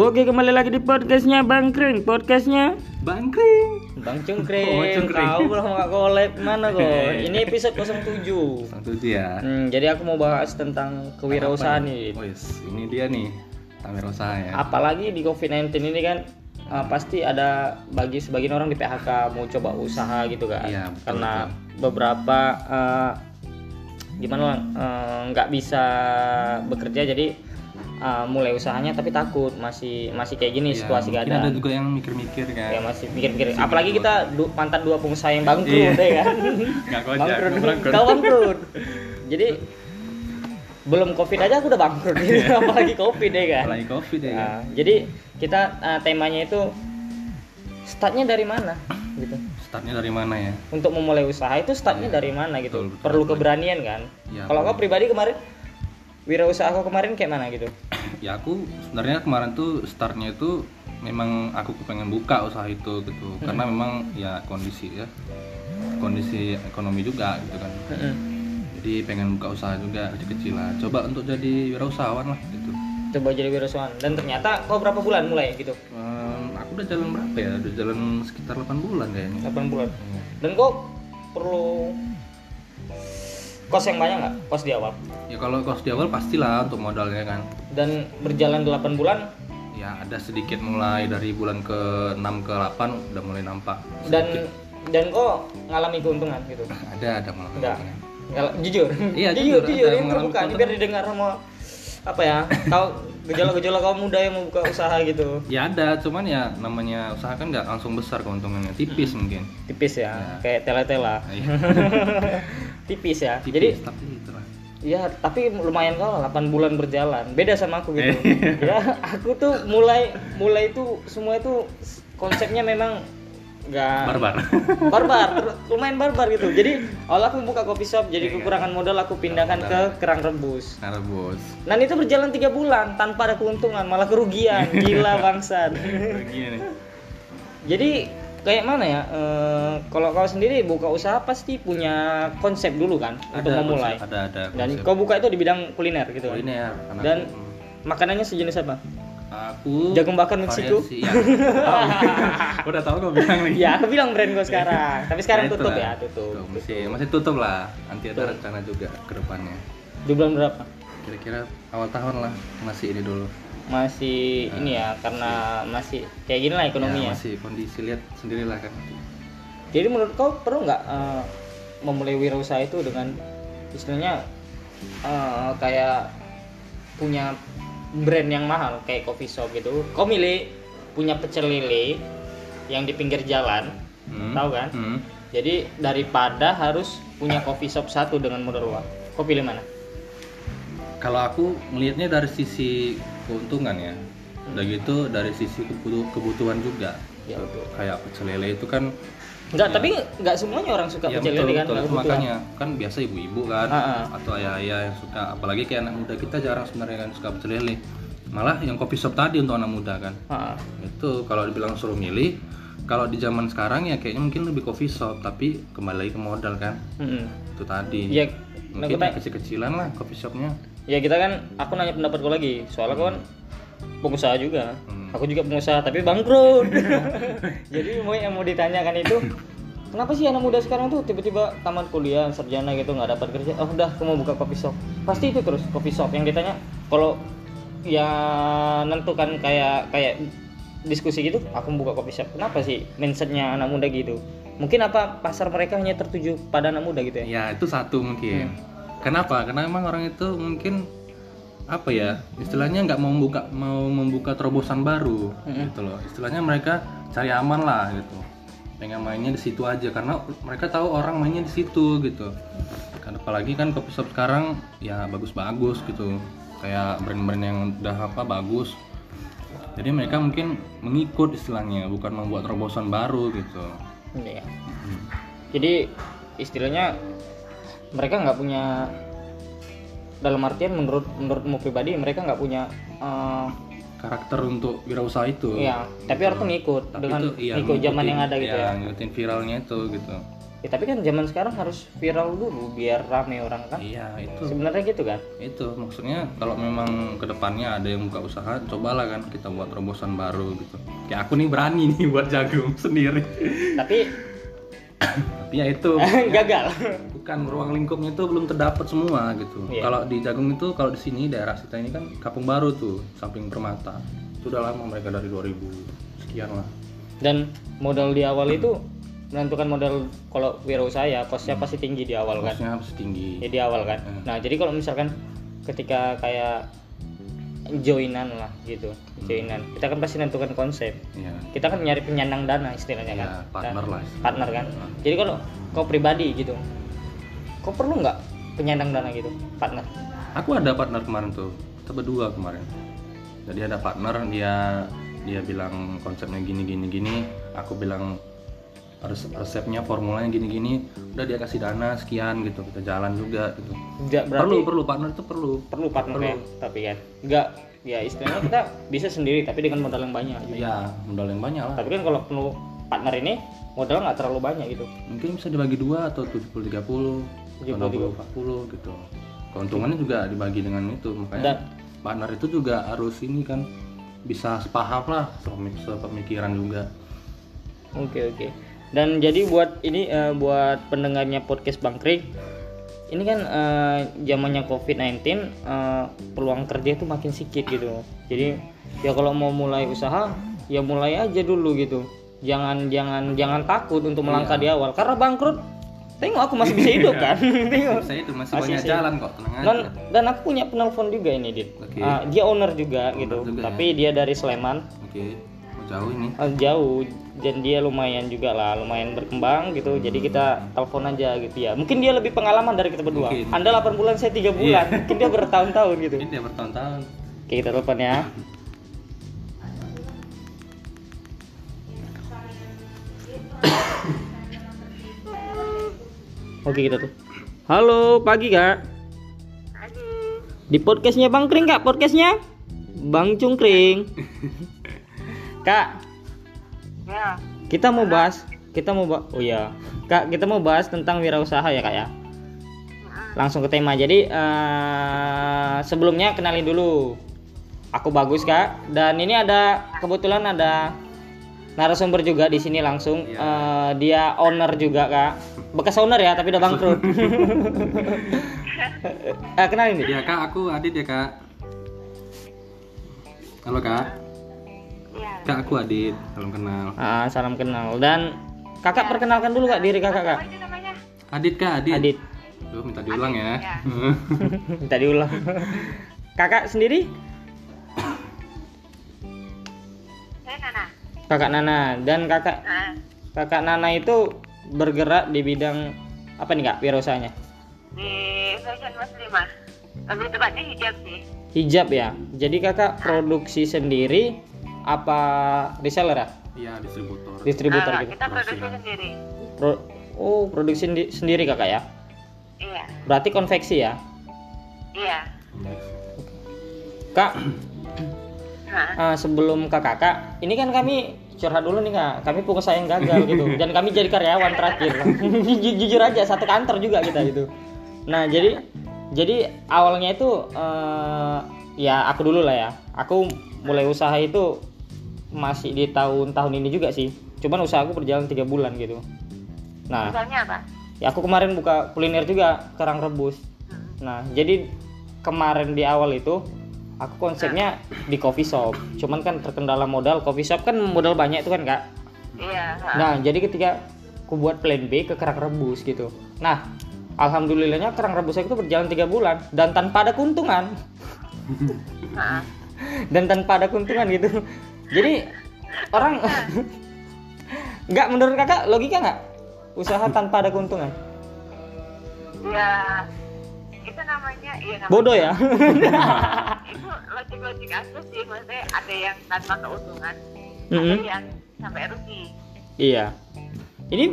Oke kembali lagi di podcastnya Bang Kring Podcastnya Bangkring. Bang Cungkring Oh, Cungkring. Kau belum nggak collab mana kok Ini episode 07 Satu dia. hmm, Jadi aku mau bahas tentang kewirausahaan nih Oh yes, ini dia nih. Usaha ya. Apalagi di COVID-19 ini kan uh, Pasti ada bagi sebagian orang di PHK Mau coba usaha gitu kan Iya, betul, Karena beberapa uh, Gimana lah uh, nggak bisa bekerja jadi uh, mulai usahanya tapi takut masih masih kayak gini Ya, situasi mungkin keadaan ada juga yang mikir-mikir kan. ya masih pikir-pikir apalagi kita du, pantat dua pengusaha yang bangkrut Iya. ya kan Nggak kocak, bangkrut bangkrut. kau bangkrut jadi belum covid aja aku udah bangkrut gitu. apalagi covid ya kan Apalagi covid ya. kan? Nah, jadi kita uh, temanya itu startnya dari mana gitu Startnya dari mana ya? untuk memulai usaha itu startnya dari mana gitu Betul, betul, perlu betul. keberanian kan Ya, kalau kau pribadi kemarin wirausaha kau kemarin kayak mana gitu Ya aku sebenarnya kemarin tuh startnya itu memang aku pengen buka usaha itu gitu. Hmm. Karena memang ya kondisi ya. Kondisi ekonomi juga gitu kan. Mm-mm. Jadi pengen buka usaha juga kecil-kecilan. Coba untuk jadi wirausahawan lah gitu. coba jadi wirausahaan dan ternyata kau berapa bulan mulai gitu Ehm, aku udah jalan berapa ya? Udah jalan sekitar 8 bulan kayaknya. 8 bulan dan kok perlu kos yang banyak nggak? Kos di awal? Ya kalau kos di awal pastilah untuk modalnya kan. dan berjalan 8 bulan? Ya ada sedikit mulai dari bulan ke 6 ke 8 udah mulai nampak. dan dan kok ngalami keuntungan gitu? Ada ada malah. enggak Ngal- jujur? Iya, jujur jujur, jujur. ada yang terbuka biar didengar sama apa ya tahu gejala-gejala kaum muda yang mau buka usaha gitu. Ya ada, cuman ya namanya usaha kan nggak langsung besar keuntungannya, tipis mungkin. tipis ya, Ya. kayak tela-tela Iya, tipis ya tipis, jadi tapi itulah. Ya, tapi lumayan kau lah 8 bulan berjalan. Beda sama aku gitu. ya, aku tuh mulai mulai itu semua itu konsepnya memang nggak Barbar. barbar, lumayan barbar gitu. Jadi awal aku buka coffee shop, jadi Iya. kekurangan modal aku pindahkan ke kerang rebus. Nah, bos. Dan itu berjalan tiga bulan tanpa ada keuntungan, malah kerugian. Gila bangsat. Nih. jadi kayak mana ya? eh, kalau kau sendiri buka usaha pasti punya konsep dulu kan untuk memulai. konsep, Ada ada. Dan kau buka itu di bidang kuliner gitu kan? kuliner. karena Dan aku- makanannya sejenis apa? aku Jagung bakar Meksiko? Ya. Udah tahu kok bilang nih. Ya, aku bilang brand gue sekarang. Tapi sekarang Ya, tutup itulah. ya, tutup. Tuh, masih masih tutup lah. Nanti ada rencana juga ke depannya. Di bulan berapa? Kira-kira awal tahun lah masih ini dulu. Masih ini ya, karena masih kayak gini lah Ya, ekonominya. masih kondisi lihat sendirilah kan. Jadi menurut kau perlu nggak eh, memulai wirausaha itu dengan istilahnya eh, kayak punya brand yang mahal kayak coffee shop gitu. Kau milih punya pecel lele yang di pinggir jalan, Hmm. tahu kan? Hmm. Jadi daripada harus punya coffee shop satu dengan modal uang, kau pilih mana? Kalau aku melihatnya dari sisi keuntungan ya. Udah gitu dari sisi kebutu- kebutuhan juga. Ya, betul. Kayak pecel lele itu kan Enggak, Ya. tapi nggak semuanya orang suka ya pecel lele kan? betul. makanya kan biasa ibu-ibu kan Ah, ah. atau ayah-ayah yang suka apalagi kayak anak muda kita jarang sebenarnya kan suka pecel lele. Malah yang kopi shop tadi untuk anak muda kan. Ah, Itu kalau dibilang suruh milih kalau di zaman sekarang ya kayaknya mungkin lebih coffee shop tapi kembali lagi ke modal kan. mm-mm. Itu tadi. Ya, nah, mungkin tanya- kecil-kecilan lah coffee shopnya. Ya kita kan, aku nanya pendapat kau lagi, soalnya kau kan pengusaha juga, Hmm. aku juga pengusaha tapi bangkrut. Jadi mau yang mau ditanyakan itu, kenapa sih anak muda sekarang tuh tiba-tiba tamat kuliah sarjana gitu nggak dapat kerja, oh udah aku mau buka coffee shop, pasti itu terus coffee shop yang ditanya kalau ya nentukan kayak kayak diskusi gitu, aku buka coffee shop, kenapa sih mindsetnya anak muda gitu? Mungkin apa pasar mereka hanya tertuju pada anak muda gitu ya? Ya itu satu mungkin. Kenapa? Karena emang orang itu mungkin apa ya istilahnya nggak mau membuka mau membuka terobosan baru Mm-mm. gitu loh. Istilahnya mereka cari aman lah gitu. Pengen mainnya di situ aja karena mereka tahu orang mainnya di situ gitu. Kan apalagi kan coffee shop sekarang ya bagus-bagus gitu. Kayak brand-brand yang udah apa bagus. Jadi mereka mungkin mengikut istilahnya bukan membuat terobosan baru gitu. Iya. Jadi istilahnya mereka nggak punya dalam artian menurut menurutmu pribadi mereka nggak punya eh, karakter untuk wirausaha itu. Iya, tapi harus ngikut Tapi dengan itu, iya, ngikut zaman yang ada gitu iya, ya. ngikutin viralnya itu gitu. ya tapi kan zaman sekarang harus viral dulu biar rame orang kan iya itu sebenarnya gitu kan itu maksudnya kalau memang ke depannya ada yang buka usaha cobalah kan kita buat terobosan baru gitu kayak aku nih berani nih buat jagung sendiri tapi tapi ya itu gagal. Bukan ruang lingkupnya itu belum terdapat semua gitu. Iya. kalau di jagung itu kalau di sini daerah kita ini kan kampung baru tuh samping permata. Itu udah lama mereka dari 2000 sekian lah. Dan modal di awal itu menentukan modal kalau wirausaha ya kosnya pasti tinggi di awal kan? Kosnya pasti tinggi. Ya di awal kan? Hmm. nah jadi kalau misalkan ketika kayak joinan lah gitu joinan. Kita kan pasti nentukan konsep. Ya kita kan nyari penyandang dana istilahnya kan. Ya partner Nah, lah partner kan. Jadi kalau kau pribadi gitu kau perlu nggak penyandang dana gitu partner? Aku ada partner kemarin tuh kita berdua kemarin. Jadi ada partner dia dia bilang konsepnya gini gini gini. Aku bilang resepnya formulanya gini gini udah dia kasih dana sekian gitu kita jalan juga gitu. Nggak berarti perlu perlu partner itu perlu. Perlu partner Perlu. ya tapi kan nggak ya istilahnya kita bisa sendiri tapi dengan modal yang banyak gitu. ya modal yang banyak lah. Tapi kan kalau perlu partner ini modal nggak terlalu banyak gitu. Mungkin bisa dibagi dua atau 70 30 atau 60 40 gitu. Keuntungannya juga dibagi dengan itu makanya Dan- partner itu juga harus ini kan bisa sepaham lah sepemikiran juga. Oke oke. Dan jadi buat ini eh, buat pendengarnya podcast Bang Krik, ini kan eh, zamannya COVID-19 eh, peluang kerja itu makin sedikit gitu. Jadi ya kalau mau mulai usaha ya mulai aja dulu gitu. Jangan jangan jangan takut untuk melangkah di awal karena bangkrut. Tengok aku masih bisa hidup kan. Tengok. saya itu masih, Masih banyak sih. jalan kok tenang aja Dan dan aku punya penelpon juga ini Dit. Oke. Ah, dia owner juga gitu. juga ya. Tapi dia dari Sleman. oke mau jauh ini. Ah, jauh. Dan dia lumayan juga lah lumayan berkembang gitu. Jadi kita telepon aja gitu ya. Mungkin dia lebih pengalaman dari kita berdua. Mungkin. anda 8 bulan saya tiga bulan. Mungkin dia bertahun-tahun gitu. Ini dia bertahun-tahun. Oke kita telepon ya. Oke kita tuh. Halo pagi kak. Di podcastnya bang kring kak? Podcastnya? Bang cungkring kak. Ya, kita mau bahas kita mau bahas oh ya kak kita mau bahas tentang wirausaha ya kak ya? Langsung ke tema. Jadi eh, sebelumnya kenalin dulu. Aku bagus kak. Dan ini ada kebetulan ada narasumber juga di sini langsung. Eh, dia owner juga kak. Bekas owner ya tapi udah bangkrut. Eh, kenalin nih ya kak. Aku Adit ya kak. Halo kak. Kak aku Adit. Salam kenal. Ah, salam kenal. Dan kakak perkenalkan dulu kak diri kakak kak? Adit kak Adit, Adit. Duh, minta diulang ya, ya. minta diulang. Kakak sendiri? Saya Nana. kakak Nana. Dan kakak Nah, kakak Nana itu bergerak di bidang apa nih kak wirausaanya di fashion muslimah. Lebih tepatnya hijab sih. hijab ya. Jadi kakak produksi sendiri apa reseller ya? Iya distributor. Distributor Ah, gitu. kita produksi Produksi, sendiri. Pro- oh produksi sendi- sendiri kakak ya? Iya, berarti konveksi ya? Iya. kak Nah, ah, sebelum ke kakak ini kan kami curhat dulu nih kak. Kami pengusaha yang gagal gitu. Dan kami jadi karyawan terakhir. Ju- jujur aja satu kantor juga kita gitu. Nah jadi jadi awalnya itu eh, ya aku dulu lah ya. Aku mulai usaha itu masih di tahun-tahun ini juga sih. Cuman usaha aku berjalan tiga bulan gitu. Nah misalnya apa? ya aku kemarin buka kuliner juga kerang rebus. Nah jadi kemarin di awal itu aku konsepnya di coffee shop. Cuman kan terkendala modal coffee shop kan modal banyak itu kan kak? Iya. nah jadi ketika aku buat plan B ke kerang rebus gitu. Nah alhamdulillahnya kerang rebus aku itu berjalan tiga bulan. Dan tanpa ada keuntungan. Dan tanpa ada keuntungan gitu jadi orang nggak menurut kakak logika nggak usaha tanpa ada keuntungan Ya, itu namanya, iya namanya. bodoh ya Itu logik-logik aja sih, maksudnya ada yang tanpa keuntungan, ada Mm-mm. yang sampai rugi. Iya. Ini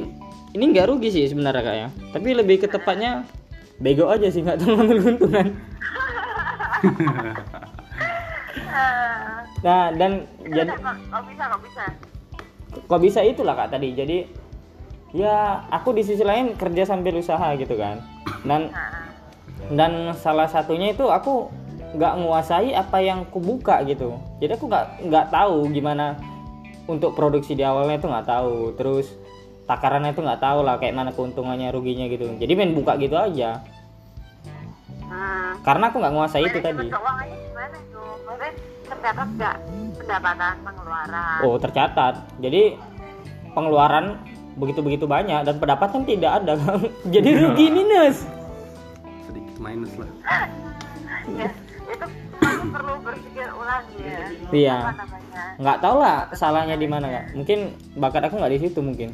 ini nggak rugi sih sebenarnya kak ya. Tapi lebih ke tepatnya bego aja sih nggak tahu ngambil keuntungan. Ah, Nah dan jadi kok, bisa, kok bisa. kok bisa? Itulah kak tadi. Jadi ya aku di sisi lain kerja sambil usaha gitu kan. Dan Nah, dan salah satunya itu aku nggak nguasai apa yang ku buka gitu. Jadi aku nggak nggak tahu gimana untuk produksi di awalnya itu nggak tahu. Terus takarannya itu nggak tahu lah kayak mana keuntungannya ruginya gitu. Jadi main buka gitu aja. Hmm. karena aku nggak nguasai itu tadi. keuangannya gimana tuh? Tercatat nggak pendapatan pengeluaran? oh tercatat jadi pengeluaran begitu begitu banyak dan pendapatan tidak ada jadi rugi minus sedikit minus lah Ya, itu perlu berpikir ulang ya. Iya. Apa namanya? nggak tahu lah salahnya di mana kak mungkin bakat aku nggak di situ mungkin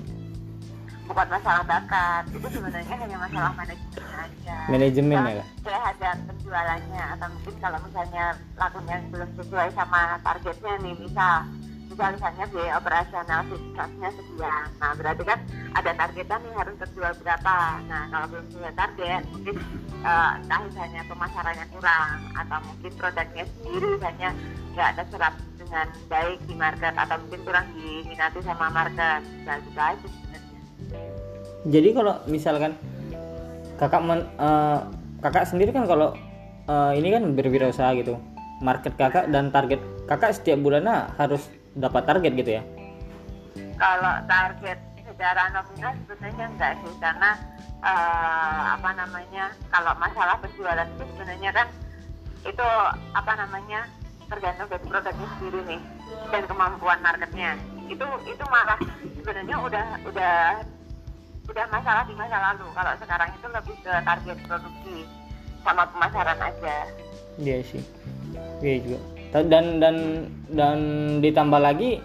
Bukan masalah bakat, itu sebenarnya hanya masalah manajemen aja. manajemen ya terhadap penjualannya atau mungkin kalau misalnya lakunya belum sesuai sama targetnya nih misal misal misalnya biaya operasional fixednya sekian. Nah berarti kan ada targetnya nih harus terjual berapa. Nah kalau belum sesuai target mungkin eh, entah misalnya pemasarannya kurang atau mungkin produknya sendiri misalnya nggak ada serap dengan baik di market atau mungkin kurang diminati sama market. Nah gitu aja sebenarnya jadi kalau misalkan kakak men- eh, kakak sendiri kan kalau eh, ini kan berwirausaha gitu market kakak dan target kakak setiap bulannya harus dapat target gitu ya? Kalau target secara nominal sebenarnya enggak sih karena eh, apa namanya kalau masalah penjualan itu sebenarnya kan itu apa namanya tergantung dari produknya sendiri nih dan kemampuan marketnya. Itu itu malah sebenarnya udah udah udah masalah di masa lalu. Kalau sekarang itu lebih ke target produksi sama pemasaran aja. Iya sih. Iya juga. Dan dan dan ditambah lagi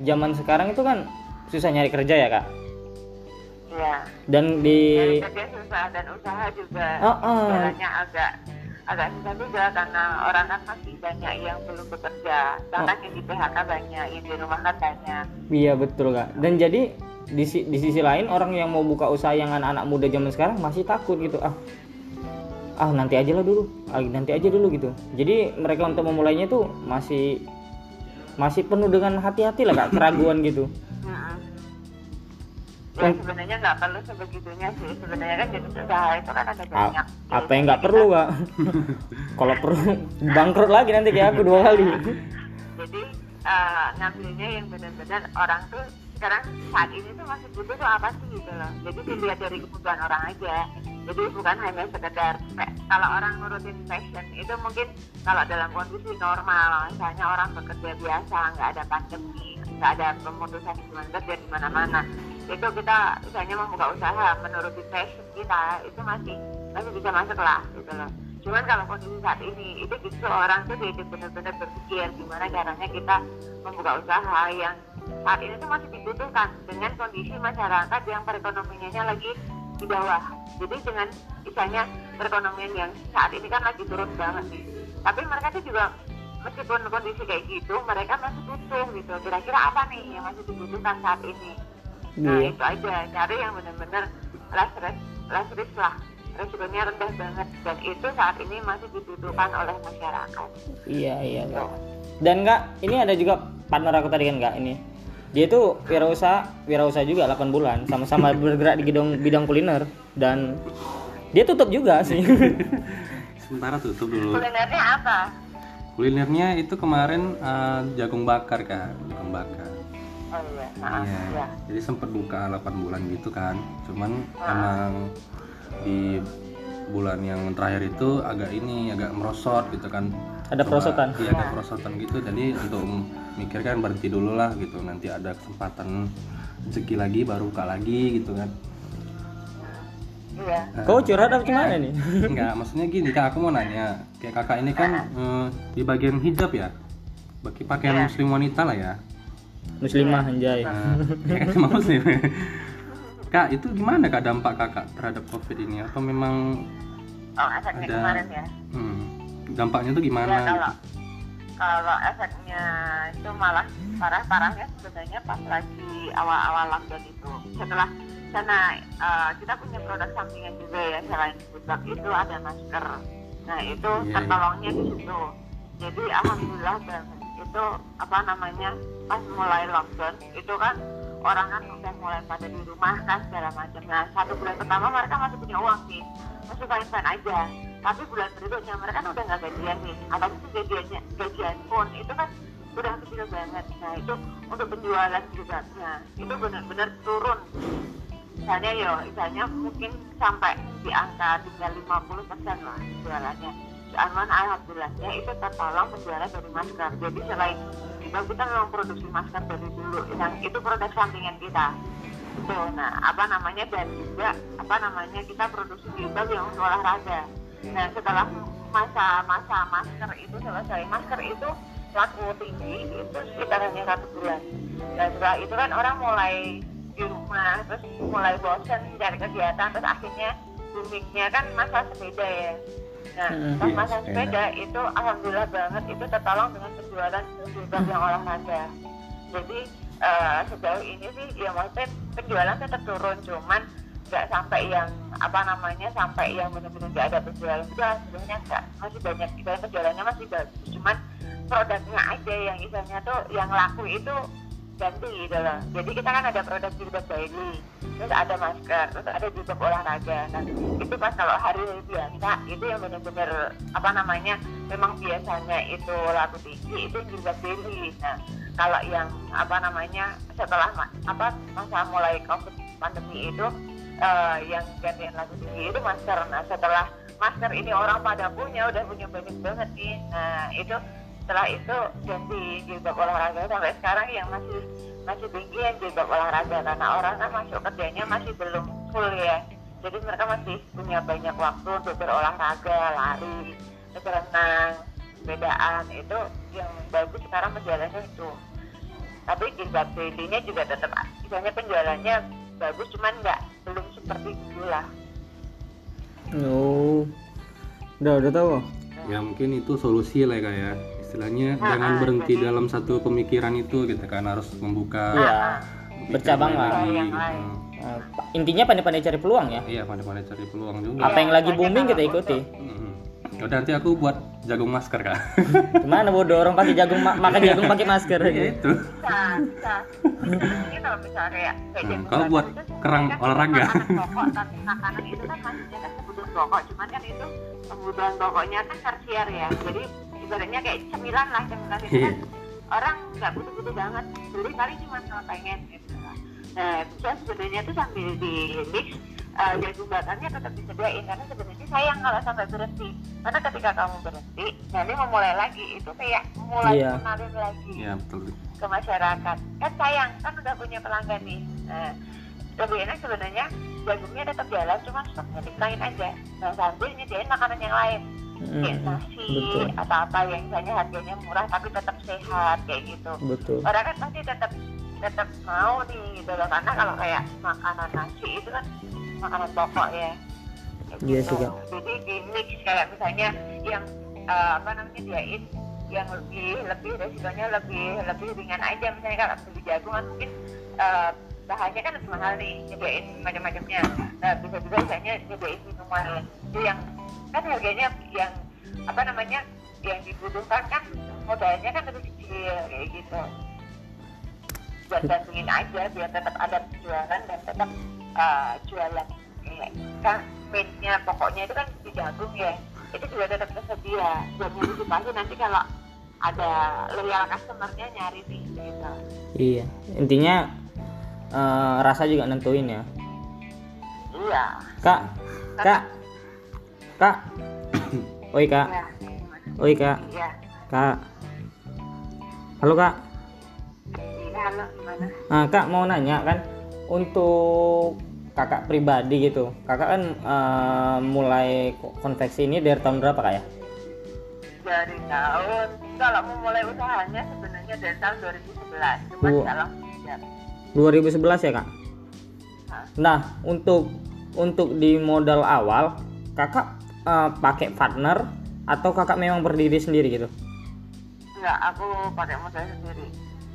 zaman sekarang itu kan susah nyari kerja ya kak? Iya. dan di kerja susah dan usaha juga Oh, oh. jalannya agak agak susah juga karena orang kan masih banyak yang belum bekerja. Bahkan yang di PHK banyak yang di rumah kan banyak. Iya betul kak. Dan jadi di, di sisi lain orang yang mau buka usaha yang anak-anak muda zaman sekarang masih takut gitu ah ah nanti aja lah dulu ah, nanti aja dulu gitu. Jadi mereka untuk memulainya tuh masih masih penuh dengan hati-hati lah kak keraguan gitu. Ya sebenarnya nggak perlu sebegitunya sih. Sebenarnya kan jadi usaha itu kan ada A- banyak apa yang nggak perlu kak? Kalau perlu bangkrut lagi nanti kayak aku dua kali. Jadi eh, ngambilnya yang benar-benar orang tuh sekarang saat ini tuh masih butuh tuh apa sih gitu loh. Jadi dilihat dari kebutuhan orang aja. Jadi bukan hanya sekedar kalau orang nurutin fashion itu mungkin kalau dalam kondisi normal misalnya orang bekerja biasa nggak ada pandemi nggak ada pemutusan hubungan kerja di mana-mana itu kita misalnya membuka usaha menuruti fashion kita itu masih masih bisa masuk lah gitu loh. Cuman kalau kondisi saat ini itu justru orang tuh jadi benar-benar berpikir gimana caranya kita membuka usaha yang saat ini tuh masih dibutuhkan dengan kondisi masyarakat yang perekonomiannya lagi di bawah. Jadi dengan misalnya perekonomian yang saat ini kan lagi turun banget nih. Tapi mereka tuh juga meskipun kondisi kayak gitu mereka masih butuh gitu. Kira-kira apa nih yang masih dibutuhkan saat ini? Nah Iya. itu aja. Cari yang benar-benar less risk, less risk lah. Resikonya rendah banget. Dan itu saat ini masih dibutuhkan oleh masyarakat. Iya iya kak. Dan kak ini ada juga partner aku tadi kan kak ini dia tuh wirausaha wirausaha juga 8 bulan. Sama-sama bergerak di bidang bidang kuliner. Dan dia tutup juga sih sementara tutup dulu. Kulinernya apa? Kulinernya itu kemarin eh, jagung bakar kan? Jagung bakar. Oh iya. Maaf Iya. ya Jadi sempat buka 8 bulan gitu kan. Cuman emang di bulan yang terakhir itu agak ini agak merosot gitu kan. Ada Coba- perosotan? Iya, ada perosotan gitu. Jadi untuk mikirkan berhenti dulu lah gitu. Nanti ada kesempatan rezeki lagi baru buka lagi gitu kan. iya kau curhat apa gimana nih Enggak, maksudnya gini Kak, aku mau nanya. Kayak kakak ini kan eh, di bagian hijab ya. Bagi pakaian muslim wanita lah ya. muslimah anjay Nah, ya kan cuma muslim. Kak, itu gimana Kak dampak Kakak terhadap Covid ini? Atau memang oh efeknya Ada- kemarin ya hmm, dampaknya tuh ya gimana kalau gitu? kalau efeknya itu malah parah-parahnya sebenarnya pas lagi awal-awal lockdown itu setelah karena eh, kita punya produk sampingan juga ya selain budak itu ada masker nah itu Iya, iya. tertolongnya di situ jadi alhamdulillah banget itu itu apa namanya pas mulai lockdown itu kan orang kan udah mulai pada di rumah kan segala macam. Nah satu bulan pertama mereka masih punya uang sih. Masih fine fine aja. Tapi bulan berikutnya mereka kan udah nggak gajian nih. Apalagi sih gajiannya gajian pun itu kan udah kecil banget. Nah itu untuk penjualan juga itu benar-benar turun. Misalnya ya misalnya mungkin sampai di angka tinggal 50 persen lah jualannya. Aman alhamdulillahnya itu tertolong penjualan dari masker jadi selain kita kita memang produksi masker dari dulu. Yang itu produk sampingan kita. Itu nah apa namanya dan juga apa namanya kita produksi jilbab yang untuk olahraga. Nah setelah masa-masa masker itu selesai masker itu laku tinggi itu sekitar hanya satu bulan. Dan setelah itu kan orang mulai di rumah terus mulai bosan cari kegiatan terus akhirnya boomingnya kan masa sepeda ya nah Hmm, pas iya, masa sepeda. itu alhamdulillah banget itu tertolong dengan penjualan jilbab yang olahraga jadi eh, sejauh ini sih ya maksudnya penjualan tetap turun cuman nggak sampai yang apa namanya sampai yang benar-benar nggak ada penjualan juga sebenarnya nggak masih banyak kita penjualannya masih bagus cuman produknya aja yang istilahnya tuh yang laku itu ganti gitu loh jadi kita kan ada produk jilbab daily. Terus ada masker terus ada jilbab olahraga. Nah itu pas kalau hari biasa itu yang benar-benar apa namanya memang biasanya itu laku tinggi itu jilbab daily. Nah kalau yang apa namanya setelah apa masa mulai covid pandemi itu eh, yang gantian laku tinggi itu masker. Nah setelah masker ini orang pada punya udah punya banyak banget nih nah itu setelah itu ganti jilbab olahraga sampai sekarang yang masih masih tinggi yang jilbab olahraga. Karena orang kan masuk kerjanya masih belum full ya. Jadi mereka masih punya banyak waktu untuk berolahraga lari berenang sepedaan. Itu yang bagus sekarang penjualannya itu. Tapi jilbab daily-nya juga tetap misalnya penjualannya bagus cuman nggak belum seperti dulu lah. Oh. Udah udah tahu? Ya mungkin itu solusi lah ya kak ya istilahnya Ah, jangan ah, berhenti jadi- dalam satu pemikiran itu gitu kan harus membuka Iya. pemikiran bercabang lah. lagi, gitu. Eh, intinya pandai-pandai cari peluang ya? Iya pandai-pandai cari peluang juga. Apa yang lagi booming kita ikuti? Mm-mm. Yaudah nanti aku buat jagung masker kak. Gimana bodoh orang pakai jagung ma- makan jagung pakai masker ya itu. Bisa bisa. Misalnya kayak kayak Hmm, kalau buat itu kerang kan olahraga. makanan pokok tapi makanan itu kan kan kebutuhan pokok. Cuman kan itu kebutuhan pokoknya kan tersier ya. Jadi ibaratnya kayak cemilan lah cemilan itu kan orang nggak butuh-butuh banget beli paling cuma kalau pengen gitu nah bisa sebenarnya tuh sambil di mix eh, jagung bakarnya tetap disediain karena sebenarnya sayang kalau sampai berhenti. Karena ketika kamu berhenti nanti mau mulai lagi itu kayak mulai Iya. kenalin lagi ya betul. ke masyarakat. Kan sayang kan udah punya pelanggan nih. Nah, lebih enak sebenarnya jagungnya tetap jalan cuma stoknya dikurangin aja. Nah sambil nyediain makanan yang lain kayak Hmm, nasi betul. atau apa yang misalnya harganya murah tapi tetap sehat kayak gitu. Betul. Orang kan pasti tetap tetap mau nih gitu loh karena kalau kayak makanan nasi itu kan makanan pokok ya. Iya gitu. sih, Kak. jadi di mix kayak misalnya yang eh, apa namanya diain yang lebih lebih resikonya lebih lebih ringan aja. Misalnya kalau beli jagung kan mungkin eh, bahannya kan lebih mahal nih nyediain macam-macamnya. Nah bisa juga misalnya nyediain minuman itu yang kan harganya yang apa namanya yang dibutuhkan kan modalnya kan lebih kecil kayak gitu. Buat gantungin aja biar tetap ada penjualan dan tetap uh, jualan kayak kan mainnya pokoknya itu kan di jagung ya. Itu juga tetap tersedia. Buat antisipasi nanti kalau ada loyal customernya nyari nih gitu. Iya. Intinya eh, rasa juga nentuin ya. Iya. Kak kak kak. Oi kak. Gimana? oi kak. Iya. Kak. Halo kak. Iya halo. Gimana? Nah kak mau nanya kan untuk kakak pribadi gitu kakak kan eh, mulai ko- konveksi ini dari tahun berapa kak ya? Dari tahun kalau mau mulai usahanya sebenarnya dari tahun 2011 cuma langsung siap 2011 ya kak? Nah untuk untuk di modal awal kakak eh, pakai partner atau kakak memang berdiri sendiri gitu? Enggak, aku pakai modal sendiri.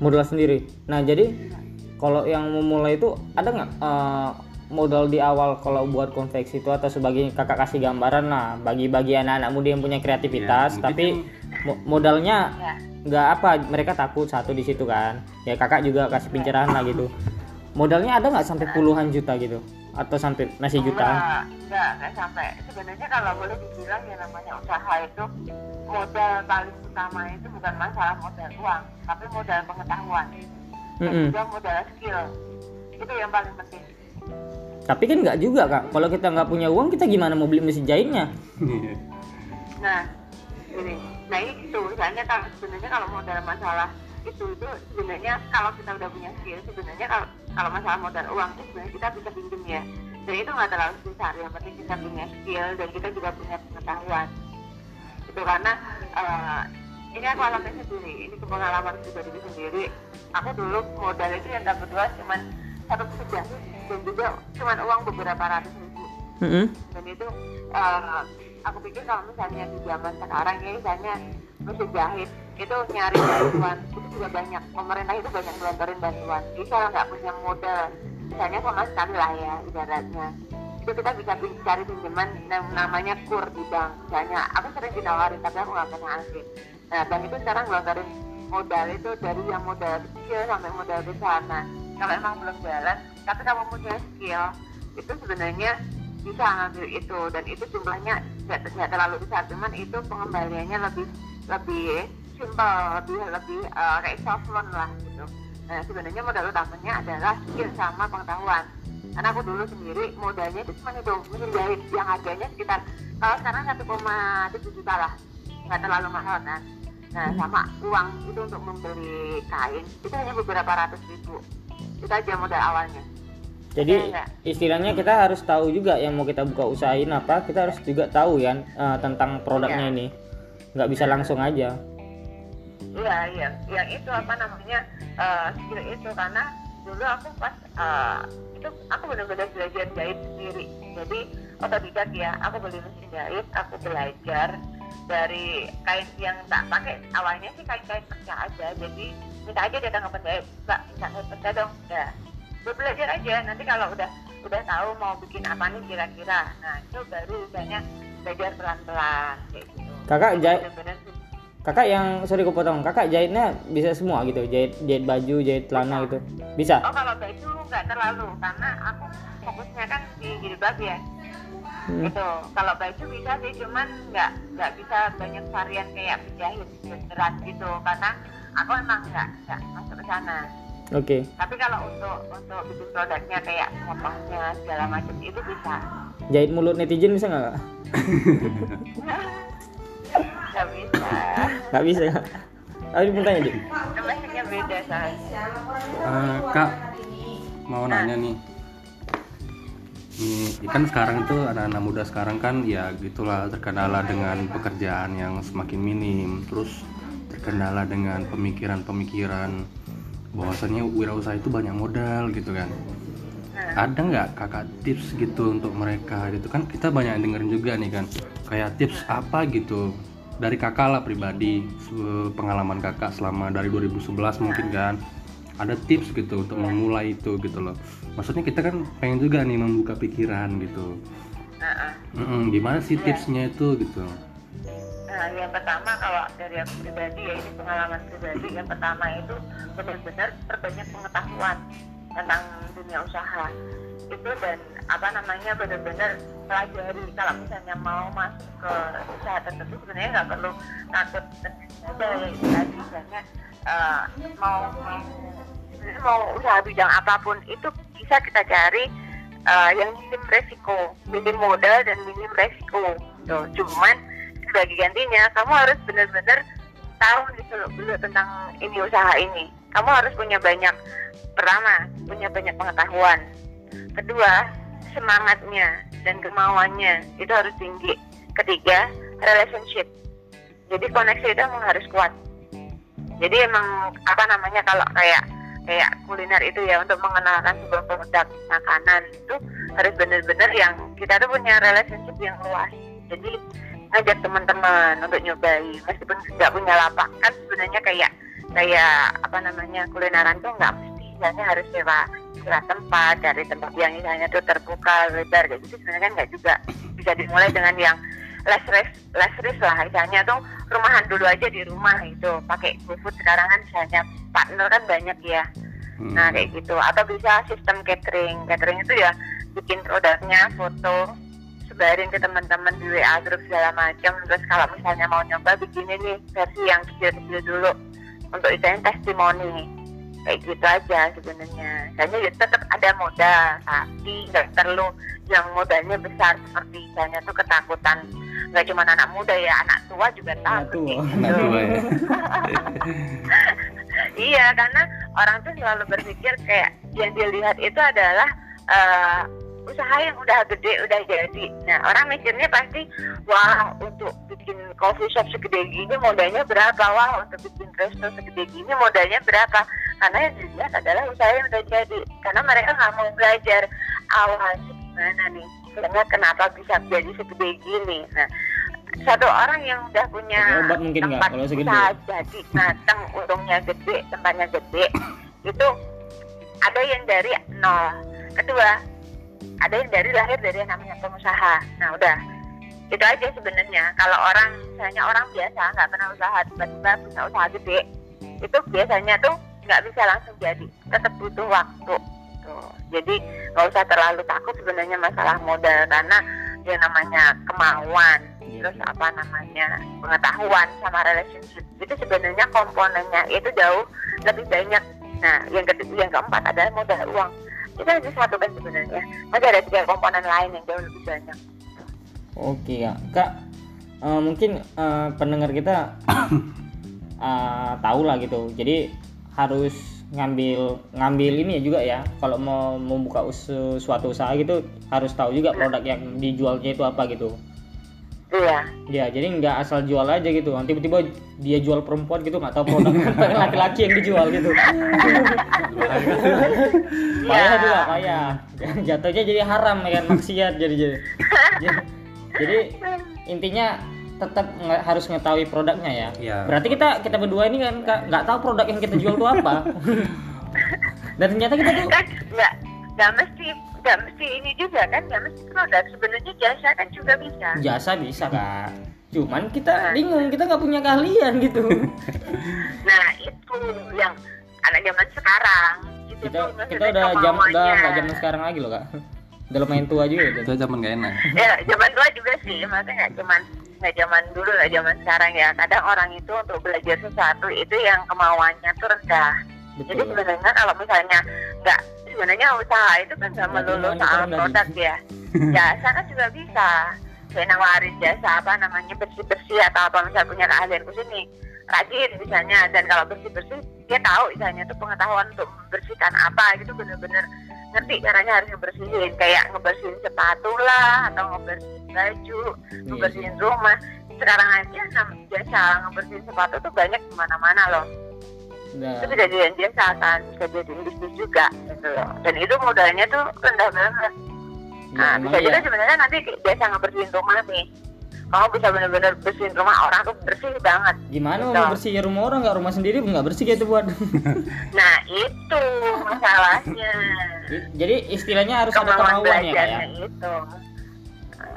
Modal sendiri. Nah jadi kalau yang memulai itu ada nggak eh, modal di awal kalau buat konveksi itu atau sebagai kakak kasih gambaran? Lah bagi bagi anak-anak muda yang punya kreativitas Ya, tapi Mo- modalnya ya. nggak apa mereka takut satu di situ kan. Ya kakak juga kasih pencerahan lah gitu. Modalnya ada nggak sampai puluhan juta gitu atau sampai masih jutaan Enggak, enggak, enggak sampai. Sebenarnya kalau boleh dibilang yang namanya usaha itu modal paling utama itu bukan masalah modal uang, tapi modal pengetahuan dan Mm-mm. juga modal skill. Itu yang paling penting. tapi kan nggak juga kak kalau kita nggak punya uang kita gimana mau beli mesin jahitnya. Nah, ini, nah itu. Misalnya kalau sebenarnya kalau modal masalah itu itu sebenarnya kalau kita udah punya skill sebenarnya kalau kalau masalah modal uang itu sebenarnya kita bisa pinjam ya. Dan itu nggak terlalu besar yang penting kita punya skill dan kita juga punya pengetahuan. Itu karena eh, ini aku alami sendiri ini pengalaman pribadi sendiri. Aku dulu modal itu yang dapat dua cuman satu jahit dan juga cuman uang beberapa ratus ribu. Mm-mm. dan itu eh, aku pikir kalau misalnya di zaman sekarang ya misalnya mesin jahit itu nyari bantuan juga banyak pemerintah itu banyak ngelontarin bantuan. Jadi kalau nggak punya modal. Misalnya sama sekali lah ya ibaratnya. Itu kita bisa cari pinjaman yang namanya kur di bank. Misalnya aku sering ditawarin tapi aku nggak pernah ambil nah bank itu sekarang ngelontarin modal itu dari yang modal kecil sampai modal besar nah kalau emang belum jalan tapi kamu punya skill itu sebenarnya bisa ngambil itu. Dan itu jumlahnya nggak terlalu besar cuman itu pengembaliannya lebih lebih simpel lebih lebih eh, kayak soft loan lah gitu. Nah sebenarnya modal utamanya adalah skill sama pengetahuan. Karena aku dulu sendiri modalnya itu cuma itu mesin jahit yang harganya sekitar kalau sekarang 1,7 juta lah. Nggak terlalu mahal kan? Nah sama uang itu untuk membeli kain itu hanya beberapa ratus ribu. Itu aja modal awalnya. Jadi Iya, istilahnya kita harus tahu juga yang mau kita buka usahain apa, kita harus juga tahu kan eh, tentang produknya Iya. ini. Nggak bisa langsung aja. Iya iya, yang itu apa namanya eh, skill itu karena dulu aku pas eh, itu aku benar-benar belajar jahit sendiri. Jadi otodidak ya, aku beli mesin jahit, aku belajar dari kain yang tak pakai awalnya sih kain-kain pecah aja. Jadi minta aja datang ke penjahit, mbak minta kain pecah dong. Ya, gue belajar aja. Nanti kalau udah udah tahu mau bikin apa nih kira-kira, nah itu baru misalnya belajar pelan-pelan kayak gitu. Kakak jahit, Bener-bener kakak yang sorry aku potong, kakak jahitnya bisa semua gitu, jahit jahit baju, jahit celana gitu, bisa. Oh kalau baju nggak terlalu karena aku fokusnya kan di jilbab ya. Hmm. Itu kalau baju bisa sih cuman nggak nggak bisa banyak varian kayak penjahit beneran gitu karena aku emang nggak nggak masuk ke sana. Oke. Tapi kalau untuk untuk bikin produknya kayak potongnya segala macam itu bisa. Jahit mulut netizen bisa nggak? Nggak bisa. Nggak bisa. Kak. Ayo mau tanya dik. Beda soalnya. Eh, kak mau nanya nih Nih, kan sekarang itu anak-anak muda sekarang kan ya gitulah terkendala dengan pekerjaan yang semakin minim, terus terkendala dengan pemikiran-pemikiran bahwasannya wirausaha itu banyak modal gitu kan. Ada nggak kakak tips gitu untuk mereka gitu? Kan kita banyak dengerin juga nih kan. Kayak tips apa gitu? Dari kakak lah pribadi pengalaman kakak selama dari 2011 mungkin kan. Ada tips gitu untuk memulai itu gitu loh. Maksudnya kita kan pengen juga nih membuka pikiran gitu. Nah, Mm-mm, gimana sih tipsnya itu gitu? Nah, yang pertama kalau dari aku pribadi ya ini pengalaman pribadi yang pertama itu benar-benar perbanyak pengetahuan tentang dunia usaha itu dan apa namanya benar-benar pelajari. Kalau misalnya mau masuk ke usaha tertentu sebenarnya nggak perlu takut ada ya misalnya eh, mau mau usaha bidang apa pun itu bisa kita cari eh, yang minim resiko minim modal dan minim resiko. Tuh cuman sebagai gantinya kamu harus benar-benar tahu nih dulu, dulu tentang ini usaha ini kamu harus punya banyak pertama punya banyak pengetahuan. Kedua semangatnya dan kemauannya itu harus tinggi. Ketiga relationship. Jadi koneksi itu emang harus kuat. Jadi emang apa namanya kalau kayak kayak kuliner itu ya untuk mengenalkan sebuah produk makanan itu harus benar-benar yang kita tuh punya relationship yang luas. Jadi ngajak teman-teman untuk nyobain. Meskipun nggak punya lapak kan sebenarnya kayak kayak apa namanya kulineran tuh nggak mesti. Misalnya harus sewa sewa tempat dari tempat yang misalnya tuh terbuka lebar kayak gitu sebenarnya kan nggak juga. Bisa dimulai dengan yang less risk less risk lah. Misalnya tuh rumahan dulu aja di rumah itu pakai GoFood sekarang kan misalnya partner kan banyak ya. Hmm. nah kayak gitu. Atau bisa sistem catering. Catering itu ya bikin produknya foto sebarin ke teman-teman di WA grup segala macam. Terus kalau misalnya mau nyoba bikin ini versi yang kecil-kecil dulu untuk istilahnya testimoni kayak gitu aja sebenarnya misalnya ya tetap ada modal tapi nggak perlu yang modalnya besar seperti misalnya tuh ketakutan nggak cuma anak muda ya anak tua juga Anak takut tua. kayak Anak gitu. tua ya. iya karena orang tuh selalu berpikir kayak yang dia lihat itu adalah eh, usaha yang udah gede udah jadi. Nah orang mikirnya pasti wah untuk bikin coffee shop segede gini modalnya berapa? Wah untuk bikin resto segede gini modalnya berapa? Karena yang dilihat adalah usaha yang udah jadi. Karena mereka nggak mau belajar awalnya gimana nih karena kenapa bisa jadi segede gini. Nah satu orang yang udah punya obat mungkin tempat kalau segede? usaha jadi matang untungnya gede tempatnya gede itu ada yang dari nol. Kedua ada yang dari lahir dari yang namanya pengusaha. Nah udah. Itu aja sebenarnya. Kalau orang misalnya orang biasa nggak pernah usaha tiba-tiba punya usaha gede itu biasanya tuh nggak bisa langsung jadi. Tetap butuh waktu tuh jadi nggak usah terlalu takut sebenarnya masalah modal karena yang namanya kemauan terus apa namanya pengetahuan sama relationship. Itu sebenarnya komponennya itu jauh lebih banyak. Nah yang kedua yang keempat adalah modal uang itu hanya satu kan sebenarnya masih ada tiga komponen lain yang jauh lebih banyak Oke kak, kak eh, mungkin eh, pendengar kita eh, tahu lah gitu. Jadi harus ngambil ngambil ini ya juga ya. Kalau mau membuka us- suatu usaha gitu harus tahu juga produk yang dijualnya itu apa gitu. Iya Ya jadi nggak asal jual aja gitu. Nanti tiba-tiba dia jual perempuan gitu nggak tahu produk laki-laki yang dijual gitu. payah Iya. juga payah. Jatuhnya jadi haram ya kan maksiat jadi jadi. jadi, intinya tetap nge- harus mengetahui produknya ya. Iya. Berarti kita kita berdua ini kan nggak tahu produk yang kita jual itu apa. Dan ternyata kita tuh kan nggak nggak mesti nggak mesti ini juga kan nggak mesti produk sebenarnya jasa kan juga bisa jasa bisa kak. Cuman kita bingung kita nggak punya keahlian gitu. nah itu yang anak zaman sekarang itu Kita tuh kita udah jam udah nggak zaman sekarang lagi loh kak. Udah lumayan tua juga. Itu zaman gak enak. ya zaman dulu juga sih maksudnya nggak cuman nggak zaman dulu nggak zaman sekarang ya kadang orang itu untuk belajar sesuatu itu yang kemauannya tuh rendah jadi Betul. sebenarnya kalau misalnya nggak sebenarnya usaha itu kan nggak melulu soal produk ya. Jasa kan juga bisa. Kayak nawarin jasa apa namanya bersih bersih atau apa misalnya punya keahlian khusus nih rajin misalnya. Dan kalau bersih bersih dia tahu misalnya tuh pengetahuan untuk membersihkan apa gitu bener-bener ngerti caranya harus ngebersihin. Kayak ngebersihin sepatu lah atau ngebersihin baju ngebersihin rumah. Sekarang aja jasa ngebersihin sepatu tuh banyak ke mana-mana loh Udah. itu bisa jadi jasa kan bisa jadi bisnis juga gitu loh dan itu modalnya tuh rendah banget Ya, nah emang bisa juga iya. sebenarnya nanti biasa ngebersihin rumah nih kamu bisa bener-bener bersihin rumah orang tuh bersih banget Gimana Gitu. mau bersih rumah orang nggak rumah sendiri nggak bersih gitu buat. nah itu masalahnya Jadi istilahnya harus ada kemauan kemauan ya ya. itu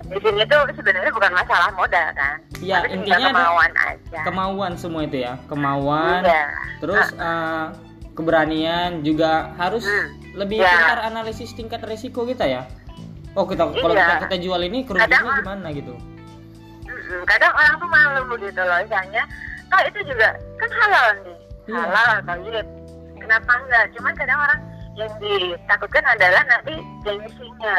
Di sini tuh sebenarnya bukan masalah modal kan Iya, Tapi intinya ada kemauan aja Kemauan semua itu ya. Kemauan. Iya. Terus eh, keberanian juga harus Hmm. lebih Ya. pintar analisis tingkat resiko kita ya. Oh kita kalau Iya. kita, kita jual ini kerugiannya gimana gitu? Kadang orang tuh malu gitu loh misalnya oh itu juga kan halal nih Iya. halal toyib kenapa enggak cuman kadang orang yang ditakutkan adalah nanti gengsinya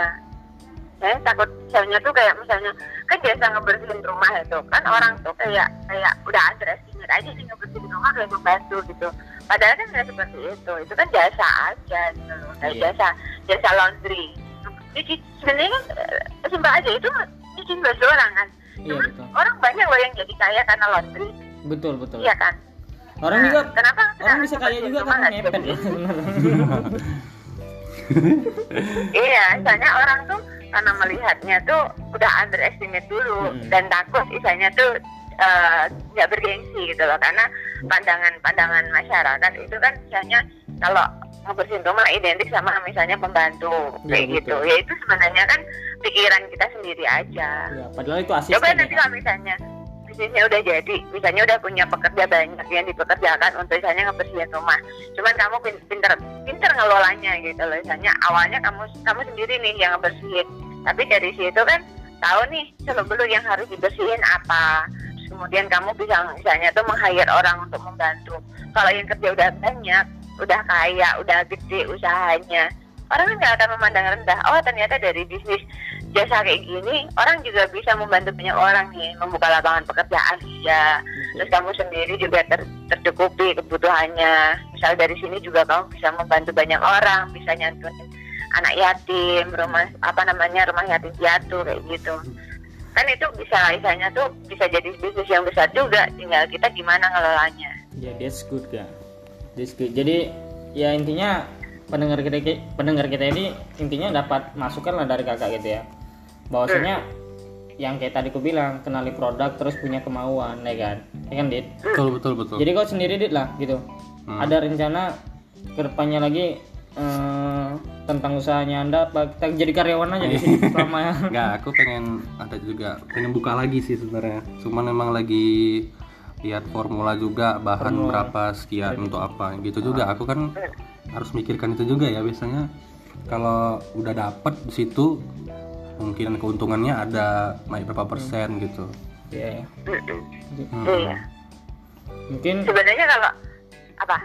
saya takut misalnya tuh kayak misalnya kan biasa ngebersihin rumah itu kan orang tuh kayak kayak udah underestimate aja sih ngebersihin rumah kayak membantu gitu. Padahal kan nggak seperti itu. Itu kan jasa aja gitu loh. Kayak Iya. jasa jasa laundry. Cuci sebenarnya kan eh, simpel aja itu cuci baju orang kan. Iya Cuman betul. orang banyak loh yang jadi kaya karena laundry. Betul betul. iya kan? Orang Nah, juga kenapa orang kenapa bisa kaya juga karena ngepet. Ya iya misalnya orang tuh karena melihatnya tuh udah underestimate dulu Mm-mm. dan takut misalnya tuh eh, nggak bergengsi gitu loh karena pandangan-pandangan masyarakat itu kan misalnya kalau ngebersihin rumah identik sama misalnya pembantu Ya, kayak gitu betul. ya itu sebenarnya kan pikiran kita sendiri aja Ya, padahal itu asisten. coba ya, nanti Kak. kalau misalnya bisnisnya udah jadi misalnya udah punya pekerja banyak yang dipekerjakan untuk misalnya ngebersihin rumah. Cuman kamu pin- pinter pinter ngelolanya gitu loh misalnya awalnya kamu kamu sendiri nih yang ngebersihin. Tapi dari situ kan tahu nih beluk yang harus dibersihin apa. Kemudian kamu bisa misalnya tuh meng-hire orang untuk membantu. Kalau yang kerja udah banyak udah kaya udah gede usahanya orang kan nggak akan memandang rendah. Oh ternyata dari bisnis jasa kayak gini orang juga bisa membantu banyak orang nih membuka lapangan pekerjaan ya terus kamu sendiri juga ter- tercukupi kebutuhannya misal dari sini juga kamu bisa membantu banyak orang bisa nyantunin anak yatim rumah apa namanya rumah yatim piatu kayak gitu kan itu bisa misalnya tuh bisa jadi bisnis yang besar juga tinggal kita gimana ngelolanya Ya, that's good kan. That's good. Jadi ya intinya pendengar kita pendengar kita ini intinya dapat masukan lah dari kakak gitu ya. Bahwasanya yang kayak tadi ku bilang kenali produk terus punya kemauan ya kan. Ya kan Dit? betul betul betul Jadi kau sendiri Dit lah gitu. Hmm. Ada rencana ke depannya lagi eh, tentang usahanya anda apa kita jadi karyawan aja di sini selama Enggak, aku pengen ada juga pengen buka lagi sih sebenarnya. Cuman memang lagi lihat formula juga bahan berapa sekian untuk apa gitu juga. Aku kan harus mikirkan itu juga ya biasanya kalau udah dapet di situ mungkin keuntungannya ada naik berapa persen gitu. ya Hmm. iya. Mungkin sebenarnya kalau apa?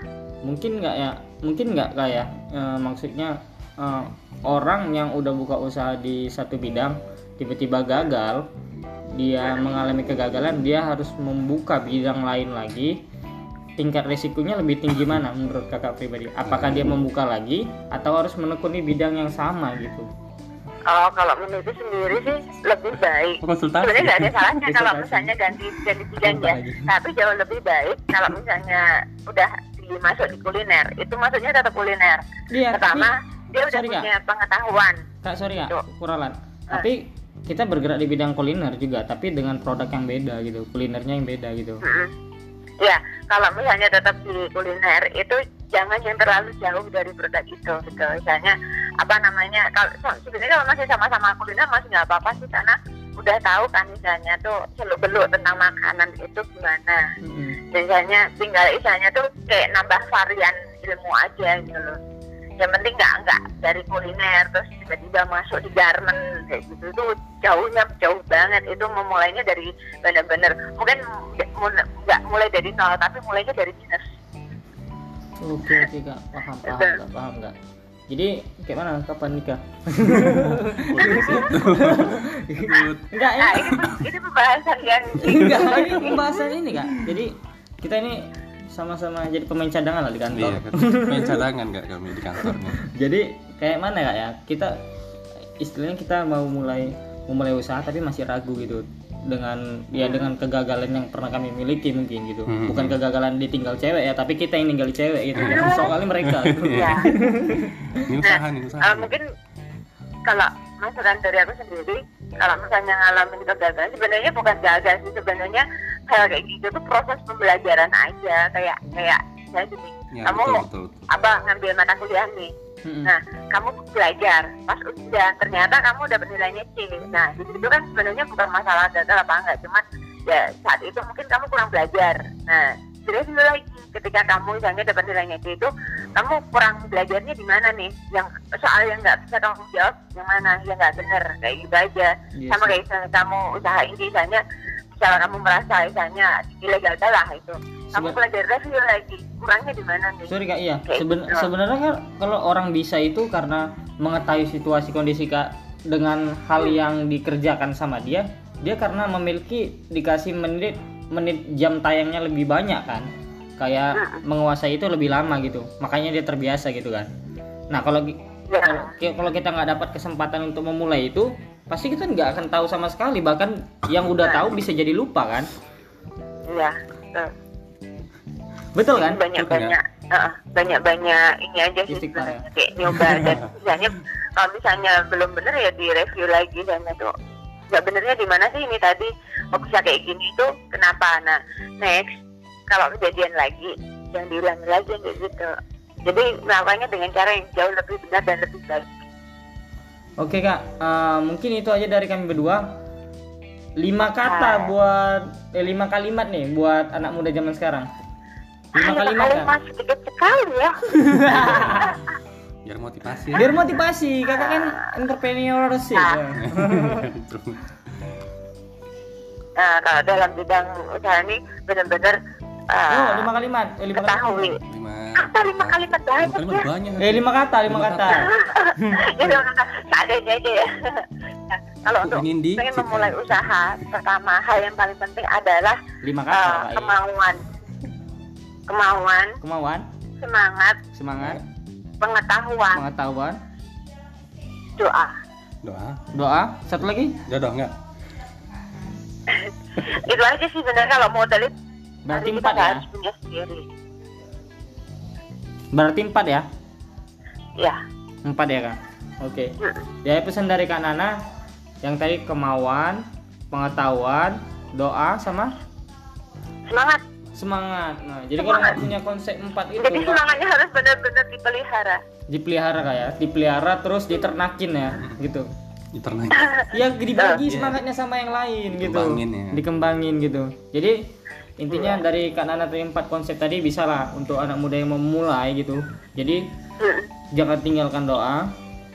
Mungkin nggak ya mungkin nggak kayak eh, maksudnya eh, orang yang udah buka usaha di satu bidang tiba-tiba gagal dia mengalami kegagalan dia harus membuka bidang lain lagi. Tingkat resikonya lebih tinggi mana menurut kakak pribadi? Apakah dia membuka lagi atau harus menekuni bidang yang sama gitu Oh, kalau menurutku sendiri sih lebih baik. Konsultasi. Sebenarnya nggak ada salahnya kalau misalnya ganti ganti bidang ya. Tapi jauh lebih baik kalau misalnya udah dimasuk di kuliner. Itu maksudnya tetap kuliner. iya tapi Pertama, dia udah sorry, Kak. punya pengetahuan. kak sorry Tuh. kuralan tapi kita bergerak di bidang kuliner juga tapi dengan produk yang beda gitu kulinernya yang beda gitu Mm-mm. Ya, kalau misalnya tetap di kuliner itu jangan yang terlalu jauh dari produk itu gitu. Misalnya apa namanya? Kalau sebenarnya kalau masih sama-sama kuliner masih nggak apa-apa sih karena udah tahu kan misalnya tuh seluk beluk tentang makanan itu gimana. Mm-mm. Misalnya tinggal misalnya tuh kayak nambah varian ilmu aja gitu loh. Yang penting nggak nggak dari kuliner terus tiba-tiba masuk di garment kayak gitu tuh jauhnya jauh banget itu memulainya dari bener-bener mungkin nggak mulai dari nol tapi mulainya dari minus Oke oke kak paham paham kak paham kak. Jadi kayak mana kapan nikah? Enggak nah ini pembahasan yang enggak ini pembahasan ini kak. Jadi kita ini sama-sama jadi pemain cadangan lah di kantor. Iya kan. Main cadangan nggak kami di kantornya. Jadi kayak mana kak ya? Kita istilahnya kita mau mulai memulai usaha tapi masih ragu gitu dengan ya dengan kegagalan yang pernah kami miliki mungkin gitu Hmm. bukan kegagalan ditinggal cewek ya tapi kita yang ninggal cewek gitu Hmm. kan soalnya mereka gitu. ya Ini usaha nih usaha. Eh, mungkin kalau masukan dari aku sendiri kalau misalnya ngalamin kegagalan sebenarnya bukan gagal sih sebenarnya hal kayak gitu tuh proses pembelajaran aja kayak kayak saya gini Ya, kamu betul, betul, betul. apa ngambil mata kuliah nih Mm-mm. Nah, kamu belajar, pas udah ternyata kamu dapat nilainya C. Nah, di situ kan sebenarnya bukan masalah gagal apa enggak, cuman ya saat itu mungkin kamu kurang belajar. Nah, terus dulu lagi ketika kamu misalnya dapat nilainya C itu, kamu kurang belajarnya di mana nih? Yang soal yang nggak bisa kamu jawab, yang mana yang nggak bener, kayak gitu aja. Iya Sama kayak misalnya kamu usaha ini, misalnya misalnya kamu merasa misalnya ilegal lah itu, kamu belajar review lagi, kurangnya di mana nih? Sorry kak, iya. Seben- gitu. sebenarnya kan kalau orang bisa itu karena mengetahui situasi kondisi kak dengan hal yang dikerjakan sama dia, dia karena memiliki dikasih menit menit jam tayangnya lebih banyak kan, kayak menguasai itu lebih lama gitu. Makanya dia terbiasa gitu kan. Nah kalau Ya. kalau ki- kalau kita nggak dapat kesempatan untuk memulai itu, pasti kita nggak akan tahu sama sekali. Bahkan yang udah tahu bisa jadi lupa kan. Iya. Betul. Betul kan? banyak banyak banyak banyak ini aja sih ya. sebenarnya kayak nyoba dan misalnya kalau misalnya belum bener ya di review lagi dan itu nggak benernya di mana sih ini tadi kok bisa kayak gini tuh kenapa nah next kalau kejadian lagi jangan diulangi lagi kayak gitu jadi melakukannya dengan cara yang jauh lebih benar dan lebih baik Oke kak, eh, mungkin itu aja dari kami berdua. Lima kata buat, eh, lima kalimat nih buat anak muda zaman sekarang. Lima kalimat kalimat kak. sedikit sekali ya biar motivasi Biar motivasi, kakak kan entrepreneurship. Ah. ya. nah, kalau dalam bidang usaha ini benar-benar uh, Oh, lima kalimat, eh, lima kalimat. ketahui lima apa lima kalimat lima banyak kalimat ya banyak Eh, lima kata, lima Lima kata. Jadi udah seadanya aja ya. Nah, kalau untuk pengen memulai usaha, pertama hal yang paling penting adalah Lima kata. uh, kemauan, kemauan, Kemauan, semangat, semangat, pengetahuan, pengetahuan, doa. doa doa. Satu lagi. jodoh enggak Itu aja sih benar kalau modal itu Berarti empat ya. harus punya sendiri. Berarti empat ya. Ya. Empat ya kak. Oke. Mm. Jadi pesan dari Kak Nana yang tadi kemauan, pengetahuan, doa sama Semangat. Semangat. Nah, jadi kalau nggak punya konsep empat itu Jadi semangatnya harus benar-benar dipelihara. dipelihara kak ya, dipelihara terus diternakin ya, gitu. internet Ya dibagi Iya. semangatnya sama yang lain gitu. Dikembangin ya. Dikembangin gitu. Jadi intinya dari Kak Nana tadi empat konsep tadi bisa lah untuk anak muda yang mau memulai gitu. Jadi Mm. jangan tinggalkan doa,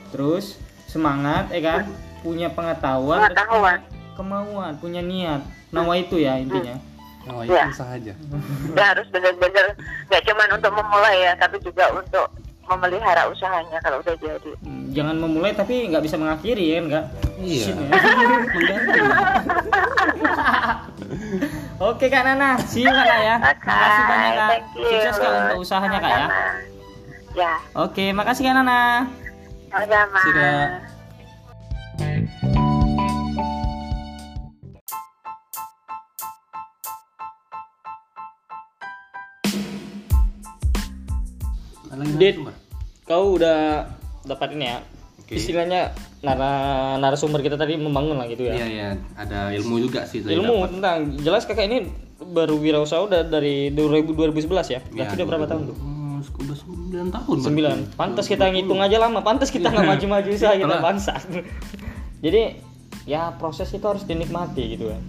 terus semangat, ya kan? Punya pengetahuan, Pengetahuan. kemauan, punya niat. Nawa itu ya intinya. Oh Iya. itu usaha aja Ya harus benar-benar nggak cuma untuk memulai ya, tapi juga untuk memelihara usahanya kalau udah jadi. Hmm, Jangan memulai tapi nggak bisa mengakhiri ya enggak? Iya. Shit, ya. Oke Kak Nana, see you Kak Nana ya. Oke, Makasih banyak Kak. Sukses Kak untuk usahanya Kak ya. Ya, Oke, makasih Kak Nana. sama-sama. Dit. Kau udah dapat ini ya. Oke. Istilahnya nara narasumber kita tadi membangun lah gitu ya. Iya iya, ada ilmu juga sih tadi Ilmu dapat. tentang jelas kakak ini baru wirausaha udah dari 2000 2011 ya. Berarti Iya, udah berapa 2000. tahun tuh? Udah 9 tahun. berarti. Sembilan. Pantas kita ngitung aja lama. Pantas kita nggak maju-maju usaha kita bangsa. Jadi ya proses itu harus dinikmati gitu kan.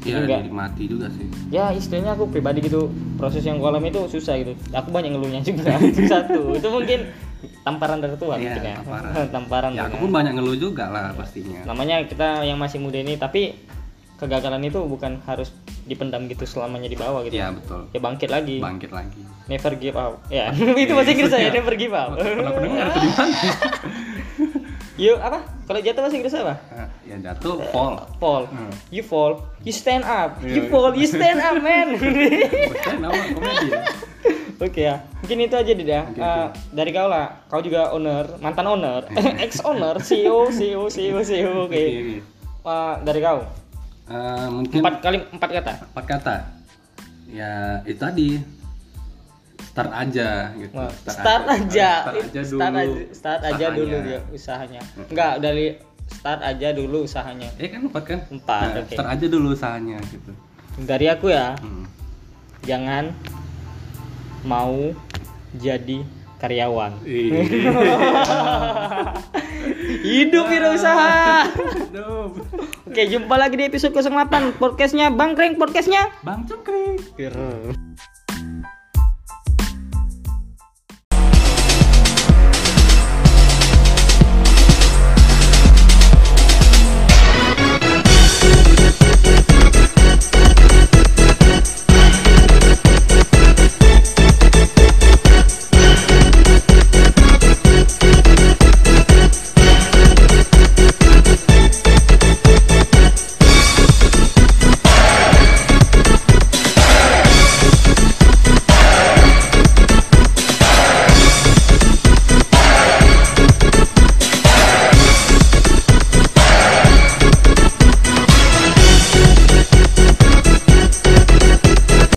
Iya, dinikmati juga sih. ya istilahnya aku pribadi gitu proses yang kolam itu susah gitu aku banyak ngeluhnya juga itu satu itu mungkin tamparan dari Tuhan Iya, ya tamparan. tamparan Ya gitu aku pun banyak ngeluh juga lah pastinya. namanya kita yang masih muda ini tapi kegagalan itu bukan harus dipendam gitu selamanya di bawah gitu Iya betul. ya bangkit lagi Bangkit lagi. never give up ya itu bahasa Inggris saya never give up Pernah pendengar tuh di mana? Yuk apa kalau jatuh bahasa Inggris apa ya jatuh fall. fall Hmm. you fall you stand up you Iya. fall you stand up man nama komedi ya. Oke ya, mungkin itu aja ya. Oke, Eh, dari kau lah, kau juga owner, mantan owner, ex owner, CEO, CEO, CEO, CEO. Oke. Oke, oke. Eh, dari kau, Eh, mungkin empat kali empat kata. empat kata. Ya itu tadi start aja gitu. Wah, start aja, Start aja dulu. start aja, start aja usahanya. dulu dia usahanya. Enggak dari start aja dulu usahanya. Eh kan empat kan? Empat, Nah, oke. Start aja dulu usahanya gitu. Dari aku ya, Hmm. jangan mau jadi karyawan. Hidup wirausaha. Oke, jumpa lagi di episode 08 podcastnya Bang Kreng podcastnya. Bang. Keren.